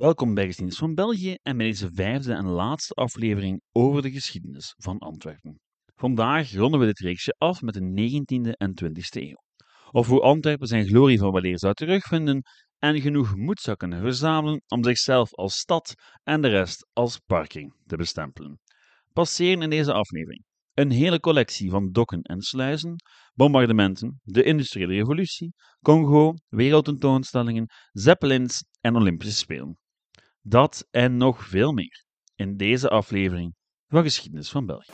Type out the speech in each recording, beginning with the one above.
Welkom bij Geschiedenis van België en bij deze vijfde en laatste aflevering over de geschiedenis van Antwerpen. Vandaag ronden we dit reeksje af met de 19e en 20e eeuw. Of hoe Antwerpen zijn glorie van weleer zou terugvinden en genoeg moed zou kunnen verzamelen om zichzelf als stad en de rest als parking te bestempelen. Passeren in deze aflevering een hele collectie van dokken en sluizen, bombardementen, de industriële revolutie, Congo, wereldtentoonstellingen, zeppelins en Olympische Spelen. Dat en nog veel meer in deze aflevering van Geschiedenis van België.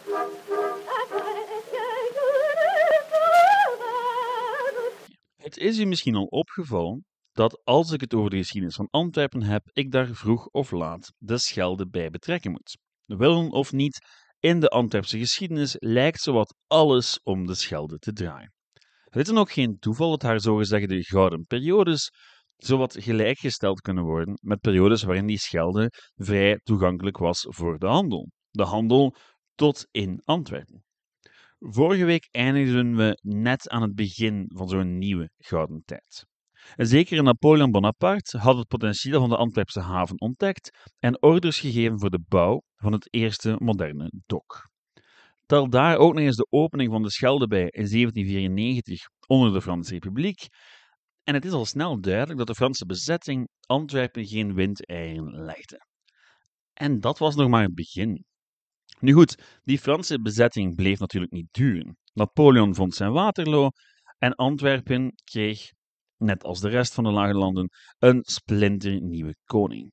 Het is u misschien al opgevallen dat als ik het over de geschiedenis van Antwerpen heb, ik daar vroeg of laat de Schelde bij betrekken moet. Willen of niet, in de Antwerpse geschiedenis lijkt zowat alles om de Schelde te draaien. Het is dan ook geen toeval dat haar zogezegde gouden periodes zowat gelijkgesteld kunnen worden met periodes waarin die Schelde vrij toegankelijk was voor de handel. De handel tot in Antwerpen. Vorige week eindigden we net aan het begin van zo'n nieuwe gouden tijd. Zeker Napoleon Bonaparte had het potentieel van de Antwerpse haven ontdekt en orders gegeven voor de bouw van het eerste moderne dok. Tel daar ook nog eens de opening van de Schelde bij in 1794 onder de Franse Republiek. En het is al snel duidelijk dat de Franse bezetting Antwerpen geen windeieren legde. En dat was nog maar het begin. Nu goed, die Franse bezetting bleef natuurlijk niet duren. Napoleon vond zijn Waterloo en Antwerpen kreeg, net als de rest van de Lage Landen, een splinternieuwe koning.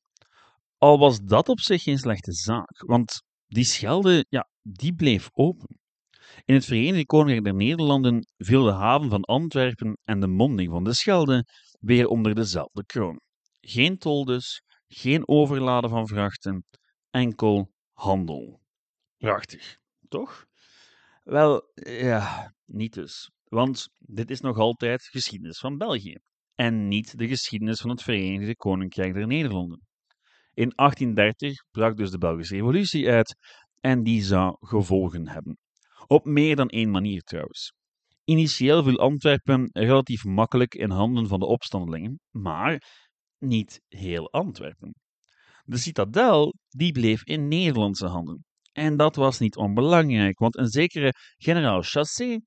Al was dat op zich geen slechte zaak, want die Schelde, ja, die bleef open. In het Verenigde Koninkrijk der Nederlanden viel de haven van Antwerpen en de monding van de Schelde weer onder dezelfde kroon. Geen tol dus, geen overladen van vrachten, enkel handel. Prachtig, toch? Wel, ja, niet dus. Want dit is nog altijd geschiedenis van België en niet de geschiedenis van het Verenigde Koninkrijk der Nederlanden. In 1830 brak dus de Belgische Revolutie uit en die zou gevolgen hebben. Op meer dan één manier trouwens. Initieel viel Antwerpen relatief makkelijk in handen van de opstandelingen, maar niet heel Antwerpen. De citadel die bleef in Nederlandse handen. En dat was niet onbelangrijk, want een zekere generaal Chassé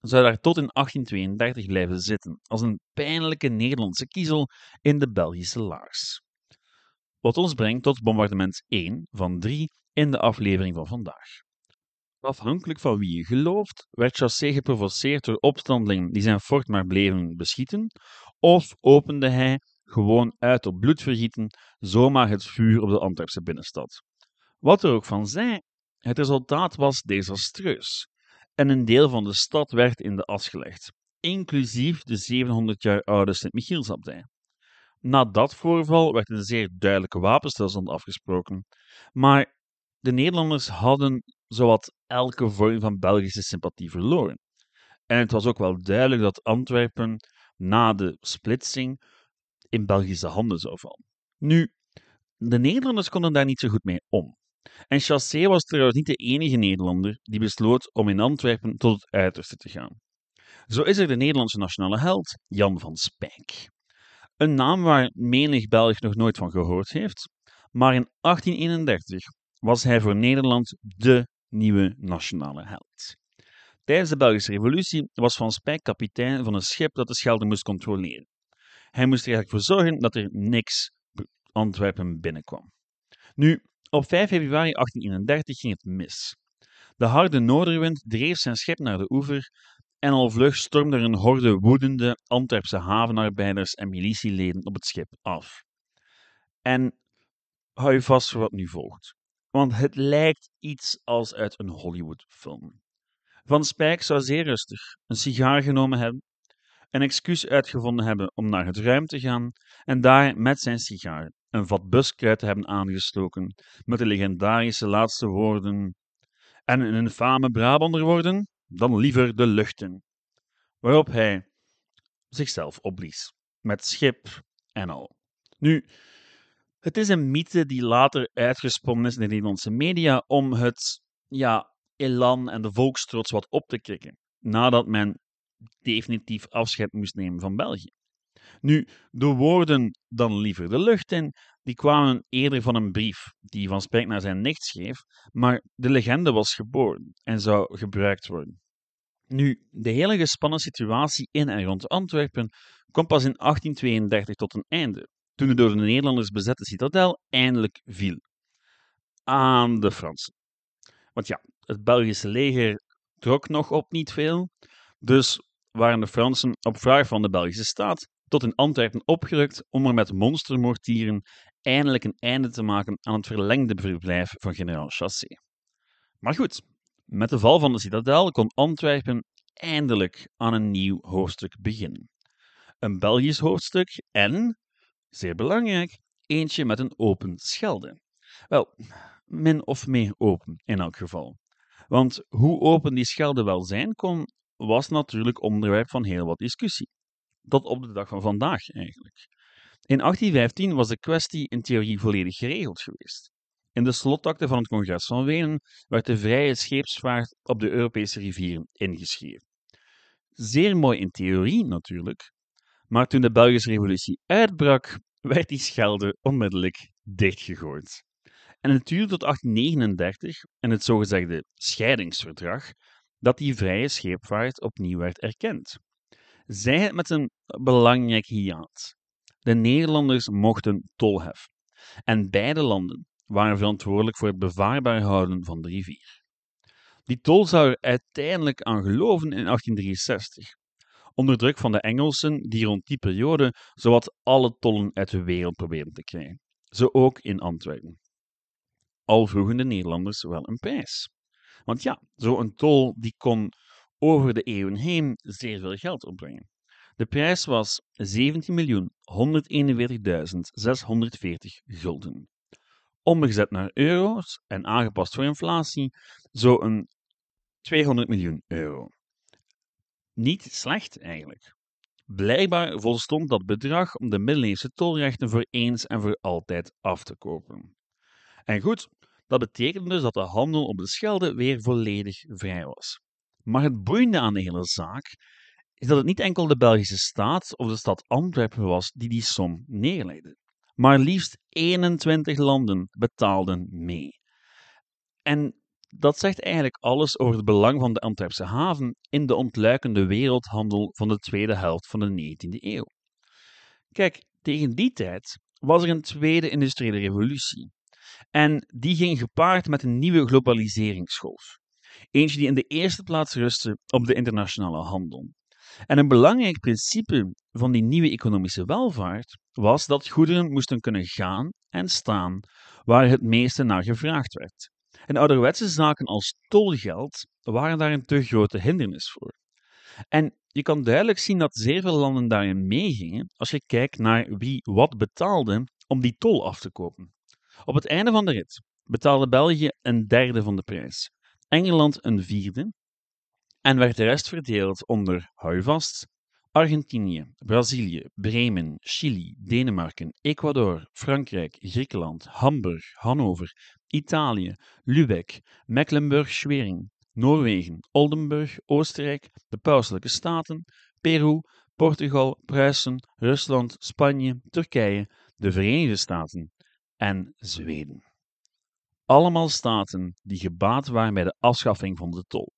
zou daar tot in 1832 blijven zitten, als een pijnlijke Nederlandse kiezel in de Belgische laars. Wat ons brengt tot bombardement 1 van 3 in de aflevering van vandaag. Afhankelijk van wie je gelooft, werd Chassé geprovoceerd door opstandelingen die zijn fort maar bleven beschieten, of opende hij, gewoon uit op bloedvergieten, zomaar het vuur op de Antwerpse binnenstad. Wat er ook van zij, het resultaat was desastreus, en een deel van de stad werd in de as gelegd, inclusief de 700 jaar oude Sint-Michielsabdij. Na dat voorval werd een zeer duidelijke wapenstilstand afgesproken, maar de Nederlanders hadden zowat elke vorm van Belgische sympathie verloren. En het was ook wel duidelijk dat Antwerpen na de splitsing in Belgische handen zou vallen. Nu, de Nederlanders konden daar niet zo goed mee om. En Chassé was trouwens niet de enige Nederlander die besloot om in Antwerpen tot het uiterste te gaan. Zo is er de Nederlandse nationale held Jan van Spijk. Een naam waar menig Belg nog nooit van gehoord heeft, maar in 1831 was hij voor Nederland de nieuwe nationale held. Tijdens de Belgische Revolutie was Van Spijk kapitein van een schip dat de Schelde moest controleren. Hij moest er voor zorgen dat er niks Antwerpen binnenkwam. Nu, op 5 februari 1831 ging het mis. De harde noorderwind dreef zijn schip naar de oever en al vlug stormde er een horde woedende Antwerpse havenarbeiders en militieleden op het schip af. En hou je vast voor wat nu volgt, want het lijkt iets als uit een Hollywoodfilm. Van Spijk zou zeer rustig een sigaar genomen hebben, een excuus uitgevonden hebben om naar het ruim te gaan en daar met zijn sigaar een vat buskruid te hebben aangestoken met de legendarische laatste woorden en een infame Brabander worden, dan liever de luchten. Waarop hij zichzelf opblies, met schip en al. Nu, het is een mythe die later uitgesponnen is in de Nederlandse media om het ja, elan en de volkstrots wat op te krikken, nadat men definitief afscheid moest nemen van België. Nu, de woorden dan liever de lucht in, die kwamen eerder van een brief die Van Spijk naar zijn nicht schreef, maar de legende was geboren en zou gebruikt worden. Nu, de hele gespannen situatie in en rond Antwerpen kwam pas in 1832 tot een einde, toen de door de Nederlanders bezette citadel eindelijk viel. Aan de Fransen. Want ja, het Belgische leger trok nog op niet veel, dus waren de Fransen op vraag van de Belgische staat tot in Antwerpen opgerukt om er met monstermortieren eindelijk een einde te maken aan het verlengde verblijf van generaal Chassé. Maar goed, met de val van de citadel kon Antwerpen eindelijk aan een nieuw hoofdstuk beginnen. Een Belgisch hoofdstuk en, zeer belangrijk, eentje met een open schelde. Wel, min of meer open in elk geval. Want hoe open die schelde wel zijn kon, was natuurlijk onderwerp van heel wat discussie. Tot op de dag van vandaag eigenlijk. In 1815 was de kwestie in theorie volledig geregeld geweest. In de slotakte van het Congres van Wenen werd de vrije scheepsvaart op de Europese rivieren ingeschreven. Zeer mooi in theorie natuurlijk, maar toen de Belgische Revolutie uitbrak, werd die schelde onmiddellijk dichtgegooid. En het duurde tot 1839 en het zogezegde scheidingsverdrag dat die vrije scheepvaart opnieuw werd erkend. Zij het met een belangrijk hiaat. De Nederlanders mochten tol heffen en beide landen waren verantwoordelijk voor het bevaarbaar houden van de rivier. Die tol zou er uiteindelijk aan geloven in 1863, onder druk van de Engelsen die rond die periode zowat alle tollen uit de wereld probeerden te krijgen, zo ook in Antwerpen. Al vroegen de Nederlanders wel een prijs. Want ja, zo'n tol die kon over de eeuwen heen zeer veel geld opbrengen. De prijs was 17.141.640 gulden. Omgezet naar euro's en aangepast voor inflatie, zo'n 200 miljoen euro. Niet slecht eigenlijk. Blijkbaar volstond dat bedrag om de middeleeuwse tolrechten voor eens en voor altijd af te kopen. En goed, dat betekende dus dat de handel op de Schelde weer volledig vrij was. Maar het boeiende aan de hele zaak is dat het niet enkel de Belgische staat of de stad Antwerpen was die die som neerlegde. Maar liefst 21 landen betaalden mee. En dat zegt eigenlijk alles over het belang van de Antwerpse haven in de ontluikende wereldhandel van de tweede helft van de 19e eeuw. Kijk, tegen die tijd was er een tweede industriële revolutie. En die ging gepaard met een nieuwe globaliseringsgolf. Eentje die in de eerste plaats rustte op de internationale handel. En een belangrijk principe van die nieuwe economische welvaart was dat goederen moesten kunnen gaan en staan waar het meeste naar gevraagd werd. En ouderwetse zaken als tolgeld waren daar een te grote hindernis voor. En je kan duidelijk zien dat zeer veel landen daarin meegingen als je kijkt naar wie wat betaalde om die tol af te kopen. Op het einde van de rit betaalde België een derde van de prijs, Engeland een vierde en werd de rest verdeeld onder, hou vast, Argentinië, Brazilië, Bremen, Chili, Denemarken, Ecuador, Frankrijk, Griekenland, Hamburg, Hannover, Italië, Lübeck, Mecklenburg-Schwerin, Noorwegen, Oldenburg, Oostenrijk, de Pauselijke Staten, Peru, Portugal, Pruisen, Rusland, Spanje, Turkije, de Verenigde Staten en Zweden. Allemaal staten die gebaat waren bij de afschaffing van de tol.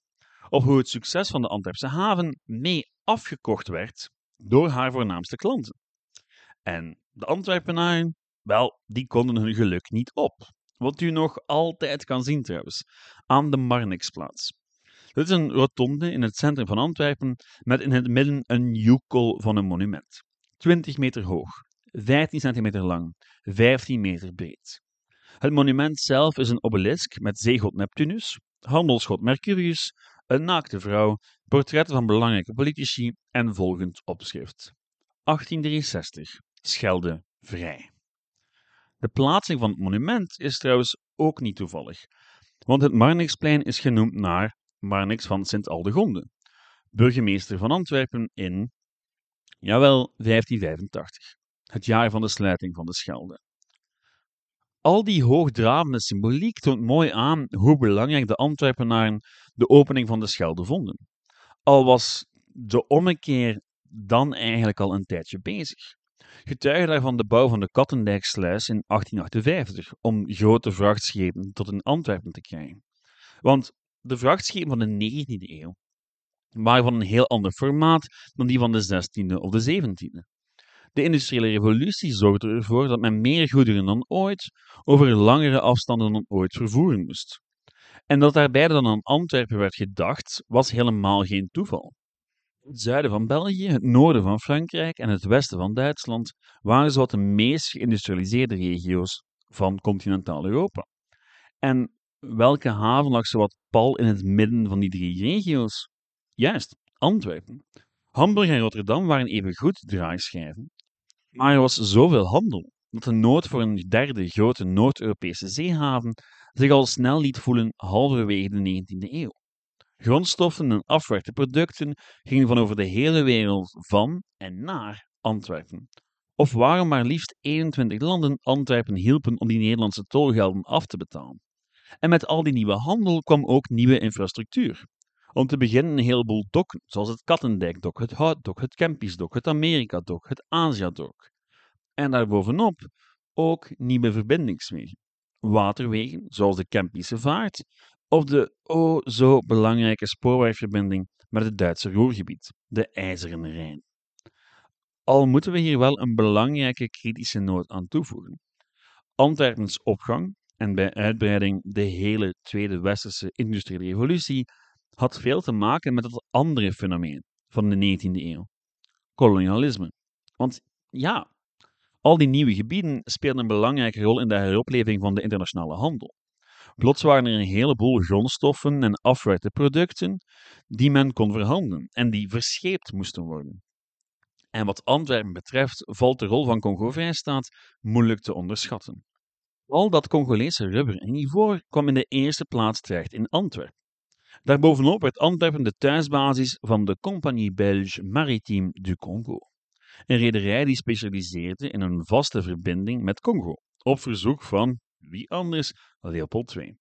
Op hoe het succes van de Antwerpse haven mee afgekocht werd door haar voornaamste klanten. En de Antwerpenaren, wel, die konden hun geluk niet op. Wat u nog altijd kan zien trouwens, aan de Marnixplaats. Dit is een rotonde in het centrum van Antwerpen met in het midden een joekel van een monument. 20 meter hoog, 15 centimeter lang, 15 meter breed. Het monument zelf is een obelisk met zeegod Neptunus, handelsgod Mercurius, een naakte vrouw, portretten van belangrijke politici en volgend opschrift. 1863. Schelde vrij. De plaatsing van het monument is trouwens ook niet toevallig, want het Marnixplein is genoemd naar Marnix van Sint-Aldegonde, burgemeester van Antwerpen in, jawel, 1585, het jaar van de sluiting van de Schelde. Al die hoogdravende symboliek toont mooi aan hoe belangrijk de Antwerpenaren de opening van de Schelde vonden. Al was de ommekeer dan eigenlijk al een tijdje bezig. Getuige daarvan de bouw van de Kattendijksluis in 1858 om grote vrachtschepen tot in Antwerpen te krijgen. Want de vrachtschepen van de 19e eeuw waren van een heel ander formaat dan die van de 16e of de 17e. De industriële revolutie zorgde ervoor dat men meer goederen dan ooit over langere afstanden dan ooit vervoeren moest. En dat daarbij dan aan Antwerpen werd gedacht, was helemaal geen toeval. Het zuiden van België, het noorden van Frankrijk en het westen van Duitsland waren zowat de meest geïndustrialiseerde regio's van continentaal Europa. En welke haven lag zowat pal in het midden van die drie regio's? Juist, Antwerpen. Hamburg en Rotterdam waren even goed draaischijven, maar er was zoveel handel dat de nood voor een derde grote Noord-Europese zeehaven zich al snel liet voelen halverwege de 19e eeuw. Grondstoffen en afwerkte producten gingen van over de hele wereld van en naar Antwerpen. Of waarom maar liefst 21 landen Antwerpen hielpen om die Nederlandse tolgelden af te betalen. En met al die nieuwe handel kwam ook nieuwe infrastructuur. Om te beginnen een heleboel dokken, zoals het Kattendijkdok, het Houtdok, het Kempisdok, het Amerikadok, het Aziadok. En daarbovenop ook nieuwe verbindingswegen. Waterwegen, zoals de Kempische Vaart, of de o oh zo belangrijke spoorwegverbinding met het Duitse Roergebied, de IJzeren Rijn. Al moeten we hier wel een belangrijke kritische noot aan toevoegen. Antwerpens opgang en bij uitbreiding de hele Tweede Westerse industriële revolutie had veel te maken met het andere fenomeen van de 19e eeuw: kolonialisme. Want ja, al die nieuwe gebieden speelden een belangrijke rol in de heropleving van de internationale handel. Plots waren er een heleboel grondstoffen en afwerkte producten die men kon verhandelen en die verscheept moesten worden. En wat Antwerpen betreft valt de rol van Congo-Vrijstaat moeilijk te onderschatten. Al dat Congolese rubber en ivoor kwam in de eerste plaats terecht in Antwerpen. Daarbovenop werd Antwerpen de thuisbasis van de Compagnie Belge Maritime du Congo, een rederij die specialiseerde in een vaste verbinding met Congo, op verzoek van wie anders Leopold II.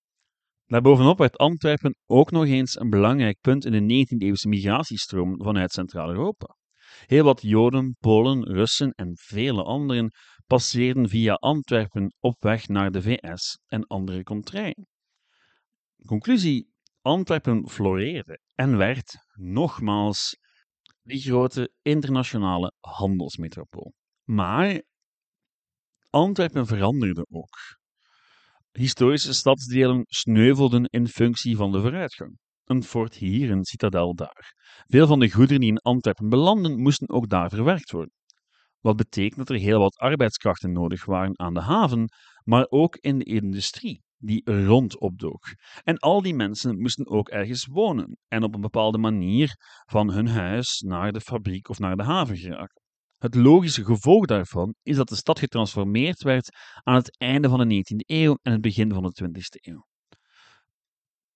Daarbovenop werd Antwerpen ook nog eens een belangrijk punt in de 19e-eeuwse migratiestroom vanuit Centraal-Europa. Heel wat Joden, Polen, Russen en vele anderen passeerden via Antwerpen op weg naar de VS en andere contraien. Conclusie: Antwerpen floreerde en werd, nogmaals, die grote internationale handelsmetropool. Maar Antwerpen veranderde ook. Historische stadsdelen sneuvelden in functie van de vooruitgang. Een fort hier, een citadel daar. Veel van de goederen die in Antwerpen belanden, moesten ook daar verwerkt worden. Wat betekent dat er heel wat arbeidskrachten nodig waren aan de haven, maar ook in de industrie die rond opdook. En al die mensen moesten ook ergens wonen en op een bepaalde manier van hun huis naar de fabriek of naar de haven geraken. Het logische gevolg daarvan is dat de stad getransformeerd werd aan het einde van de 19e eeuw en het begin van de 20e eeuw.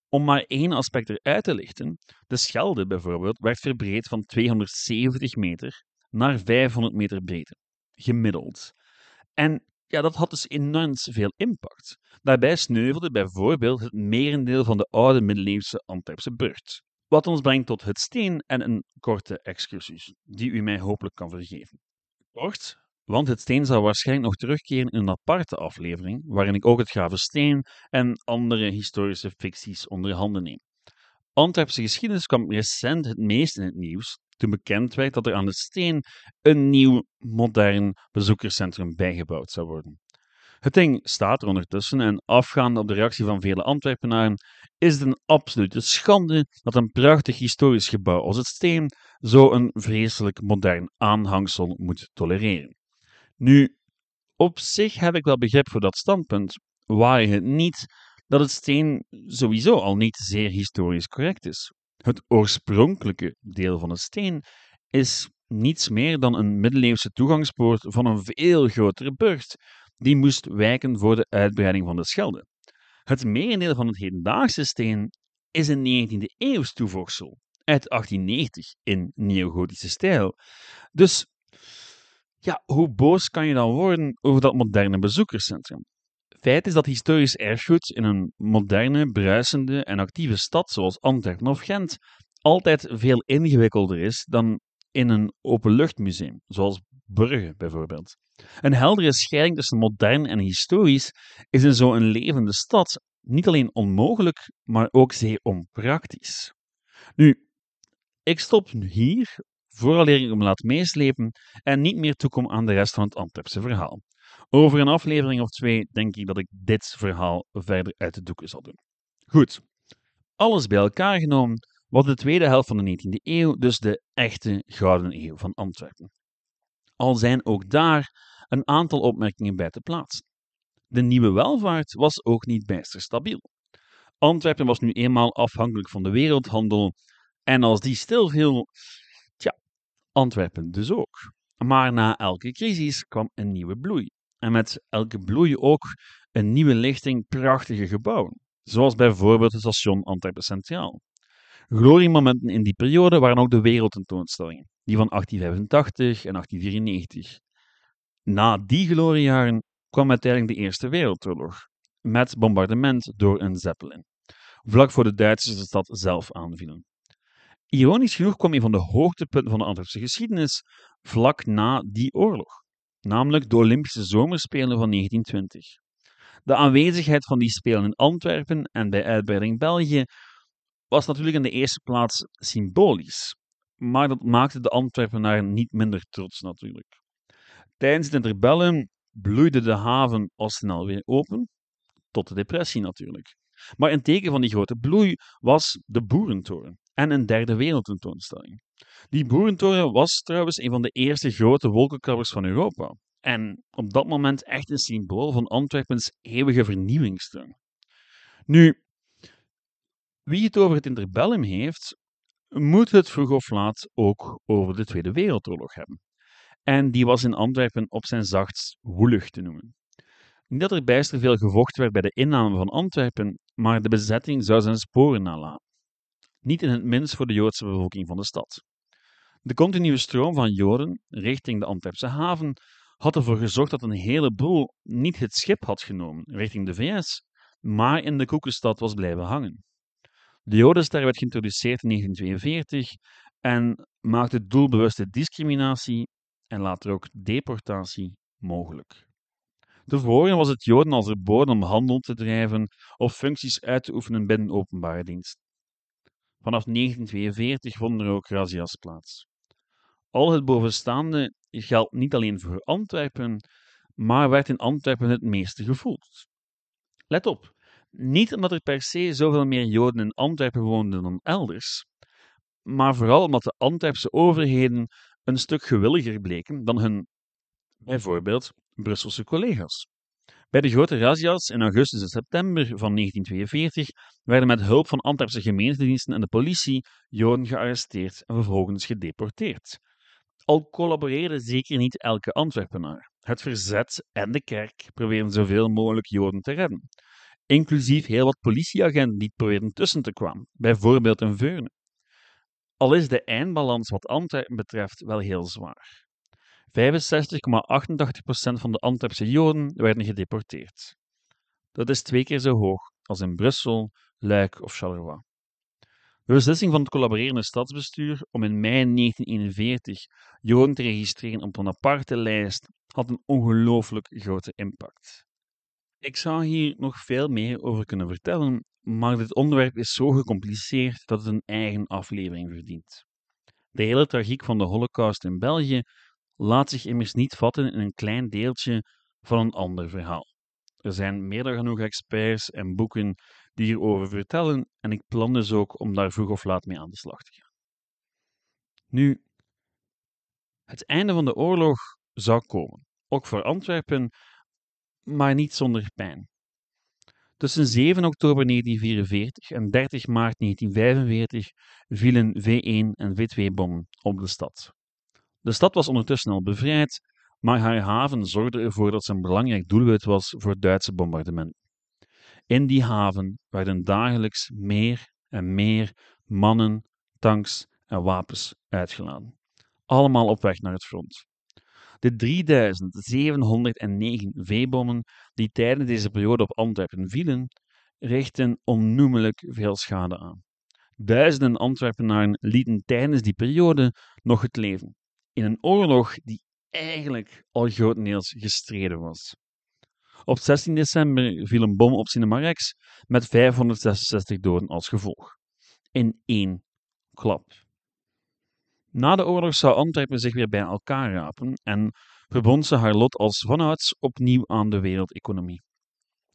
Om maar één aspect eruit te lichten, de Schelde bijvoorbeeld werd verbreed van 270 meter naar 500 meter breedte, gemiddeld. En ja, dat had dus enorm veel impact. Daarbij sneuvelde bijvoorbeeld het merendeel van de oude middeleeuwse Antwerpse burcht. Wat ons brengt tot het steen en een korte excursus, die u mij hopelijk kan vergeven. Kort, want het steen zal waarschijnlijk nog terugkeren in een aparte aflevering, waarin ik ook het Gravensteen en andere historische ficties onder handen neem. Antwerpse geschiedenis kwam recent het meest in het nieuws bekend werd dat er aan het steen een nieuw, modern bezoekerscentrum bijgebouwd zou worden. Het ding staat er ondertussen en afgaande op de reactie van vele Antwerpenaren is het een absolute schande dat een prachtig historisch gebouw als het Steen zo een vreselijk modern aanhangsel moet tolereren. Nu, op zich heb ik wel begrip voor dat standpunt, waar het niet dat het Steen sowieso al niet zeer historisch correct is. Het oorspronkelijke deel van het Steen is niets meer dan een middeleeuwse toegangspoort van een veel grotere burcht die moest wijken voor de uitbreiding van de Schelde. Het merendeel van het hedendaagse steen is een 19e eeuws toevoegsel, uit 1890 in neogotische stijl. Dus ja, hoe boos kan je dan worden over dat moderne bezoekerscentrum? Feit is dat historisch erfgoed in een moderne, bruisende en actieve stad zoals Antwerpen of Gent altijd veel ingewikkelder is dan in een openluchtmuseum, zoals Brugge bijvoorbeeld. Een heldere scheiding tussen modern en historisch is in zo'n levende stad niet alleen onmogelijk, maar ook zeer onpraktisch. Nu, ik stop hier, vooraleer ik hem laat meeslepen en niet meer toekom aan de rest van het Antwerpse verhaal. Over een aflevering of twee denk ik dat ik dit verhaal verder uit de doeken zal doen. Goed, alles bij elkaar genomen was de tweede helft van de 19e eeuw dus de echte gouden eeuw van Antwerpen. Al zijn ook daar een aantal opmerkingen bij te plaatsen. De nieuwe welvaart was ook niet bijster stabiel. Antwerpen was nu eenmaal afhankelijk van de wereldhandel en als die stilviel, tja, Antwerpen dus ook. Maar na elke crisis kwam een nieuwe bloei. En met elke bloei ook een nieuwe lichting prachtige gebouwen, zoals bijvoorbeeld het station Antwerpen Centraal. Gloriemomenten in die periode waren ook de wereldtentoonstellingen, die van 1885 en 1894. Na die gloriejaren kwam uiteindelijk de Eerste Wereldoorlog, met bombardement door een Zeppelin, vlak voor de Duitsers de stad zelf aanvielen. Ironisch genoeg kwam een van de hoogtepunten van de Antwerpse geschiedenis vlak na die oorlog, namelijk de Olympische Zomerspelen van 1920. De aanwezigheid van die Spelen in Antwerpen en bij uitbreiding België was natuurlijk in de eerste plaats symbolisch, maar dat maakte de Antwerpenaar niet minder trots natuurlijk. Tijdens het interbellum bloeide de haven al snel weer open, tot de depressie natuurlijk. Maar een teken van die grote bloei was de Boerentoren en een derde wereldtentoonstelling. Die Boerentoren was trouwens een van de eerste grote wolkenkrabbers van Europa en op dat moment echt een symbool van Antwerpens eeuwige vernieuwingsdrang. Nu, wie het over het interbellum heeft, moet het vroeg of laat ook over de Tweede Wereldoorlog hebben. En die was in Antwerpen op zijn zachtst woelig te noemen. Niet dat er bijster veel gevochten werd bij de inname van Antwerpen, maar de bezetting zou zijn sporen nalaten. Niet in het minst voor de Joodse bevolking van de stad. De continue stroom van Joden richting de Antwerpse haven had ervoor gezorgd dat een heleboel niet het schip had genomen richting de VS, maar in de koekenstad was blijven hangen. De Jodenster werd geïntroduceerd in 1942 en maakte doelbewuste discriminatie en later ook deportatie mogelijk. Tevoren was het Joden als verboden om handel te drijven of functies uit te oefenen binnen openbare dienst. Vanaf 1942 vonden er ook razzia's plaats. Al het bovenstaande geldt niet alleen voor Antwerpen, maar werd in Antwerpen het meeste gevoeld. Let op, niet omdat er per se zoveel meer Joden in Antwerpen woonden dan elders, maar vooral omdat de Antwerpse overheden een stuk gewilliger bleken dan hun, bijvoorbeeld, Brusselse collega's. Bij de grote razzia's in augustus en september van 1942 werden met hulp van Antwerpse gemeentediensten en de politie Joden gearresteerd en vervolgens gedeporteerd. Al collaboreerde zeker niet elke Antwerpenaar. Het verzet en de kerk probeerden zoveel mogelijk Joden te redden, inclusief heel wat politieagenten die probeerden tussen te kwamen, bijvoorbeeld in Veurne. Al is de eindbalans wat Antwerpen betreft wel heel zwaar. 65,88% van de Antwerpse Joden werden gedeporteerd. Dat is twee keer zo hoog als in Brussel, Luik of Charleroi. De beslissing van het collaborerende stadsbestuur om in mei 1941 Joden te registreren op een aparte lijst had een ongelooflijk grote impact. Ik zou hier nog veel meer over kunnen vertellen, maar dit onderwerp is zo gecompliceerd dat het een eigen aflevering verdient. De hele tragiek van de Holocaust in België laat zich immers niet vatten in een klein deeltje van een ander verhaal. Er zijn meer dan genoeg experts en boeken die hierover vertellen en ik plan dus ook om daar vroeg of laat mee aan de slag te gaan. Nu, het einde van de oorlog zou komen, ook voor Antwerpen, maar niet zonder pijn. Tussen 7 oktober 1944 en 30 maart 1945 vielen V1 en V2-bommen op de stad. De stad was ondertussen al bevrijd, maar haar haven zorgde ervoor dat ze een belangrijk doelwit was voor Duitse bombardementen. In die haven werden dagelijks meer en meer mannen, tanks en wapens uitgeladen. Allemaal op weg naar het front. De 3709 V-bommen die tijdens deze periode op Antwerpen vielen, richtten onnoemelijk veel schade aan. Duizenden Antwerpenaren lieten tijdens die periode nog het leven. In een oorlog die eigenlijk al grotendeels gestreden was. Op 16 december viel een bom op Cinema Rex met 566 doden als gevolg. In één klap. Na de oorlog zou Antwerpen zich weer bij elkaar rapen en verbond ze haar lot als vanouds opnieuw aan de wereldeconomie.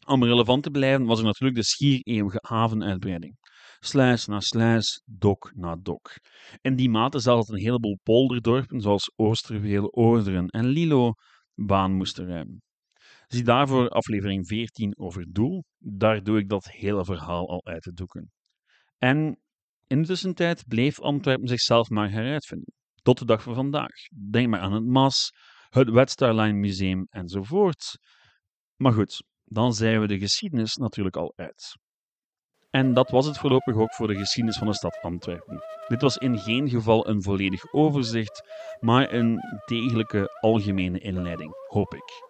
Om relevant te blijven was er natuurlijk de schier eeuwige havenuitbreiding. Sluis na sluis, dok na dok. In die mate zelfs een heleboel polderdorpen zoals Oosterveel, Oorderen en Lilo baan moesten ruimen. Zie daarvoor aflevering 14 over doel. Daar doe ik dat hele verhaal al uit te doeken. En in de tussentijd bleef Antwerpen zichzelf maar heruitvinden. Tot de dag van vandaag. Denk maar aan het MAS, het Wetstarline Museum enzovoort. Maar goed, dan zijn we de geschiedenis natuurlijk al uit. En dat was het voorlopig ook voor de geschiedenis van de stad Antwerpen. Dit was in geen geval een volledig overzicht, maar een degelijke algemene inleiding, hoop ik.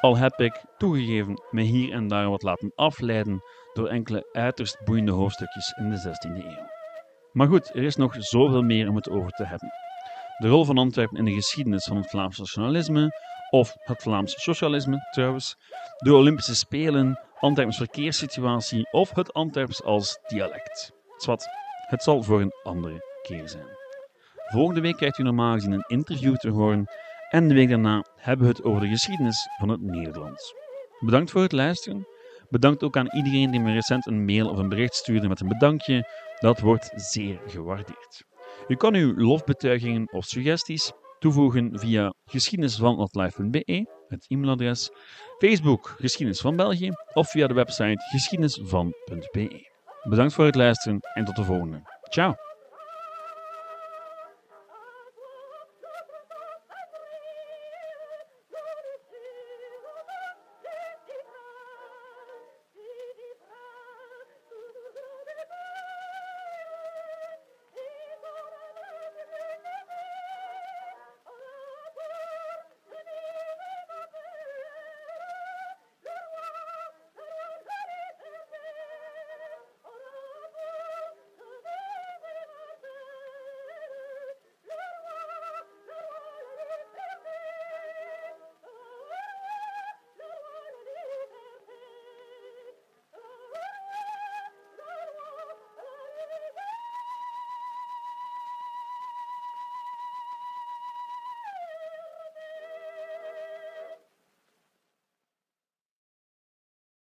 Al heb ik, toegegeven, me hier en daar wat laten afleiden door enkele uiterst boeiende hoofdstukjes in de 16e eeuw. Maar goed, er is nog zoveel meer om het over te hebben. De rol van Antwerpen in de geschiedenis van het Vlaams nationalisme, of het Vlaams socialisme trouwens, de Olympische Spelen, Antwerpens verkeerssituatie of het Antwerps als dialect. Zwat, het zal voor een andere keer zijn. Volgende week krijgt u normaal gezien een interview te horen en de week daarna hebben we het over de geschiedenis van het Nederlands. Bedankt voor het luisteren. Bedankt ook aan iedereen die me recent een mail of een bericht stuurde met een bedankje. Dat wordt zeer gewaardeerd. U kan uw lofbetuigingen of suggesties toevoegen via geschiedenisvan.life.be, het e-mailadres, Facebook Geschiedenis van België of via de website geschiedenisvan.be. Bedankt voor het luisteren en tot de volgende. Ciao!